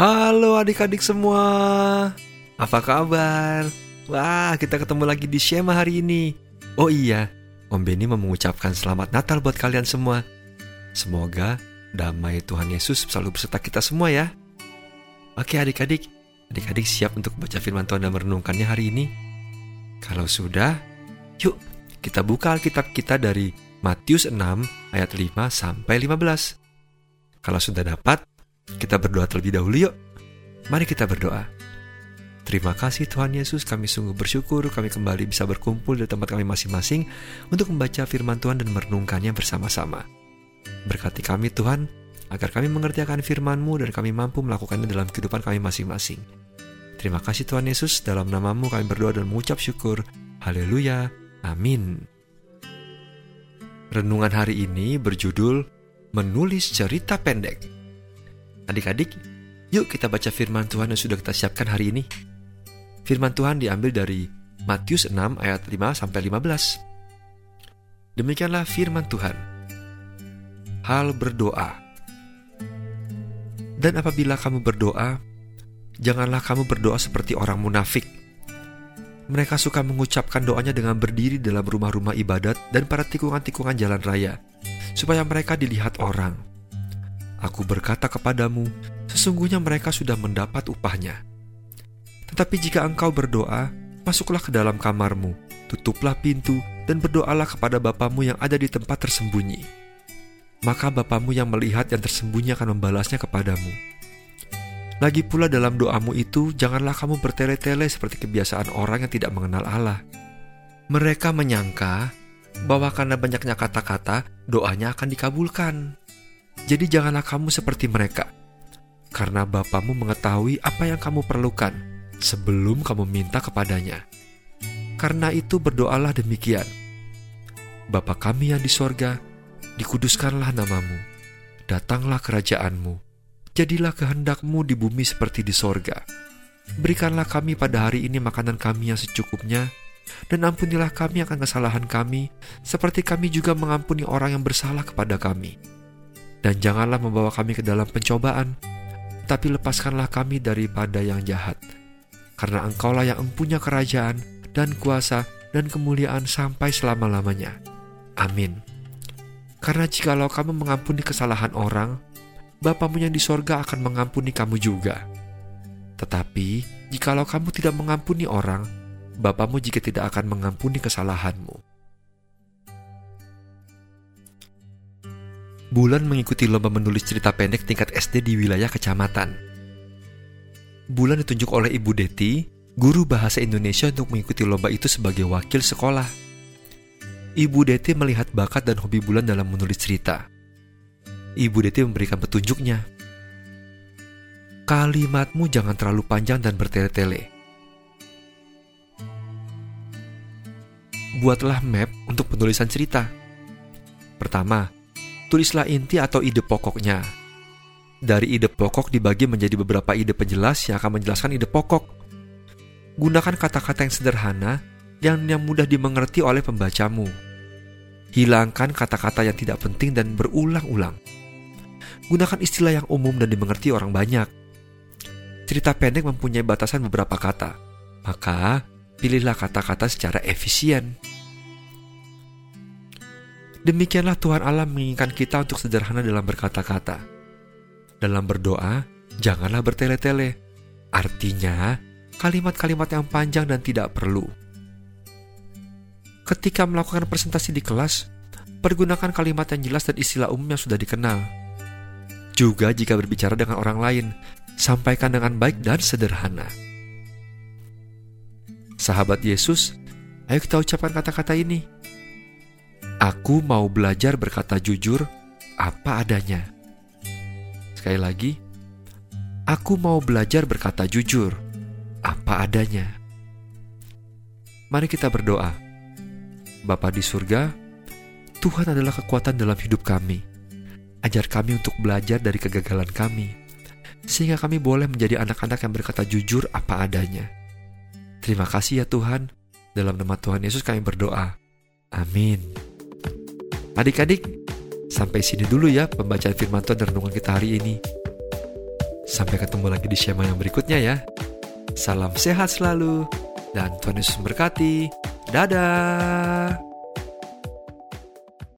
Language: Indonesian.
Halo adik-adik semua, apa kabar? Wah, kita ketemu lagi di Shema hari ini. Oh iya, Om Benny mau mengucapkan selamat Natal buat kalian semua. Semoga damai Tuhan Yesus selalu beserta kita semua ya. Oke adik-adik, adik-adik siap untuk baca firman Tuhan dan merenungkannya hari ini? Kalau sudah, yuk kita buka Alkitab kita dari Matius 6 ayat 5 sampai 15. Kalau sudah dapat, kita berdoa terlebih dahulu yuk. Mari kita berdoa. Terima kasih Tuhan Yesus, kami sungguh bersyukur kami kembali bisa berkumpul di tempat kami masing-masing untuk membaca firman Tuhan dan merenungkannya bersama-sama. Berkati kami Tuhan, agar kami mengerti akan firman-Mu dan kami mampu melakukannya dalam kehidupan kami masing-masing. Terima kasih Tuhan Yesus, dalam namamu kami berdoa dan mengucap syukur. Haleluya. Amin. Renungan hari ini berjudul Menulis Cerita Pendek. Adik-adik, yuk kita baca firman Tuhan yang sudah kita siapkan hari ini. Firman Tuhan diambil dari Matius 6 ayat 5 sampai 15. Demikianlah firman Tuhan. Hal berdoa. Dan apabila kamu berdoa, janganlah kamu berdoa seperti orang munafik. Mereka suka mengucapkan doanya dengan berdiri dalam rumah-rumah ibadat dan pada tikungan-tikungan jalan raya, supaya mereka dilihat orang. Aku berkata kepadamu, sesungguhnya mereka sudah mendapat upahnya. Tetapi jika engkau berdoa, masuklah ke dalam kamarmu, tutuplah pintu, dan berdoalah kepada Bapamu yang ada di tempat tersembunyi. Maka Bapamu yang melihat yang tersembunyi akan membalasnya kepadamu. Lagi pula dalam doamu itu, janganlah kamu bertele-tele seperti kebiasaan orang yang tidak mengenal Allah. Mereka menyangka bahwa karena banyaknya kata-kata, doanya akan dikabulkan. Jadi janganlah kamu seperti mereka, karena Bapamu mengetahui apa yang kamu perlukan sebelum kamu minta kepadanya. Karena itu berdoalah demikian. Bapa kami yang di sorga, dikuduskanlah namamu, datanglah kerajaanmu, jadilah kehendakmu di bumi seperti di sorga. Berikanlah kami pada hari ini makanan kami yang secukupnya, dan ampunilah kami akan kesalahan kami, seperti kami juga mengampuni orang yang bersalah kepada kami. Dan janganlah membawa kami ke dalam pencobaan, tapi lepaskanlah kami daripada yang jahat. Karena engkaulah yang empunya kerajaan, dan kuasa, dan kemuliaan sampai selama-lamanya. Amin. Karena jikalau kamu mengampuni kesalahan orang, Bapamu yang di sorga akan mengampuni kamu juga. Tetapi, jikalau kamu tidak mengampuni orang, Bapamu jika tidak akan mengampuni kesalahanmu. Bulan mengikuti lomba menulis cerita pendek tingkat SD di wilayah kecamatan. Bulan ditunjuk oleh Ibu Deti, guru bahasa Indonesia untuk mengikuti lomba itu sebagai wakil sekolah. Ibu Deti melihat bakat dan hobi Bulan dalam menulis cerita. Ibu Deti memberikan petunjuknya. Kalimatmu jangan terlalu panjang dan bertele-tele. Buatlah map untuk penulisan cerita. Pertama, tulislah inti atau ide pokoknya. Dari ide pokok dibagi menjadi beberapa ide penjelas yang akan menjelaskan ide pokok. Gunakan kata-kata yang sederhana yang, yang mudah dimengerti oleh pembacamu. Hilangkan kata-kata yang tidak penting dan berulang-ulang. Gunakan istilah yang umum dan dimengerti orang banyak. Cerita pendek mempunyai batasan beberapa kata, maka pilihlah kata-kata secara efisien. Demikianlah Tuhan Allah menginginkan kita untuk sederhana dalam berkata-kata. Dalam berdoa, janganlah bertele-tele. Artinya, kalimat-kalimat yang panjang dan tidak perlu. Ketika melakukan presentasi di kelas, pergunakan kalimat yang jelas dan istilah umum yang sudah dikenal. Juga jika berbicara dengan orang lain, sampaikan dengan baik dan sederhana. Sahabat Yesus, ayo kita ucapkan kata-kata ini. Aku mau belajar berkata jujur apa adanya. Sekali lagi, aku mau belajar berkata jujur apa adanya. Mari kita berdoa. Bapa di surga, Tuhan adalah kekuatan dalam hidup kami. Ajar kami untuk belajar dari kegagalan kami, sehingga kami boleh menjadi anak-anak yang berkata jujur apa adanya. Terima kasih ya Tuhan, dalam nama Tuhan Yesus kami berdoa. Amin. Adik-adik, sampai sini dulu ya pembacaan firman Tuhan dan renungan kita hari ini. Sampai ketemu lagi di Shema yang berikutnya ya. Salam sehat selalu, dan Tuhan Yesus memberkati. Dadah!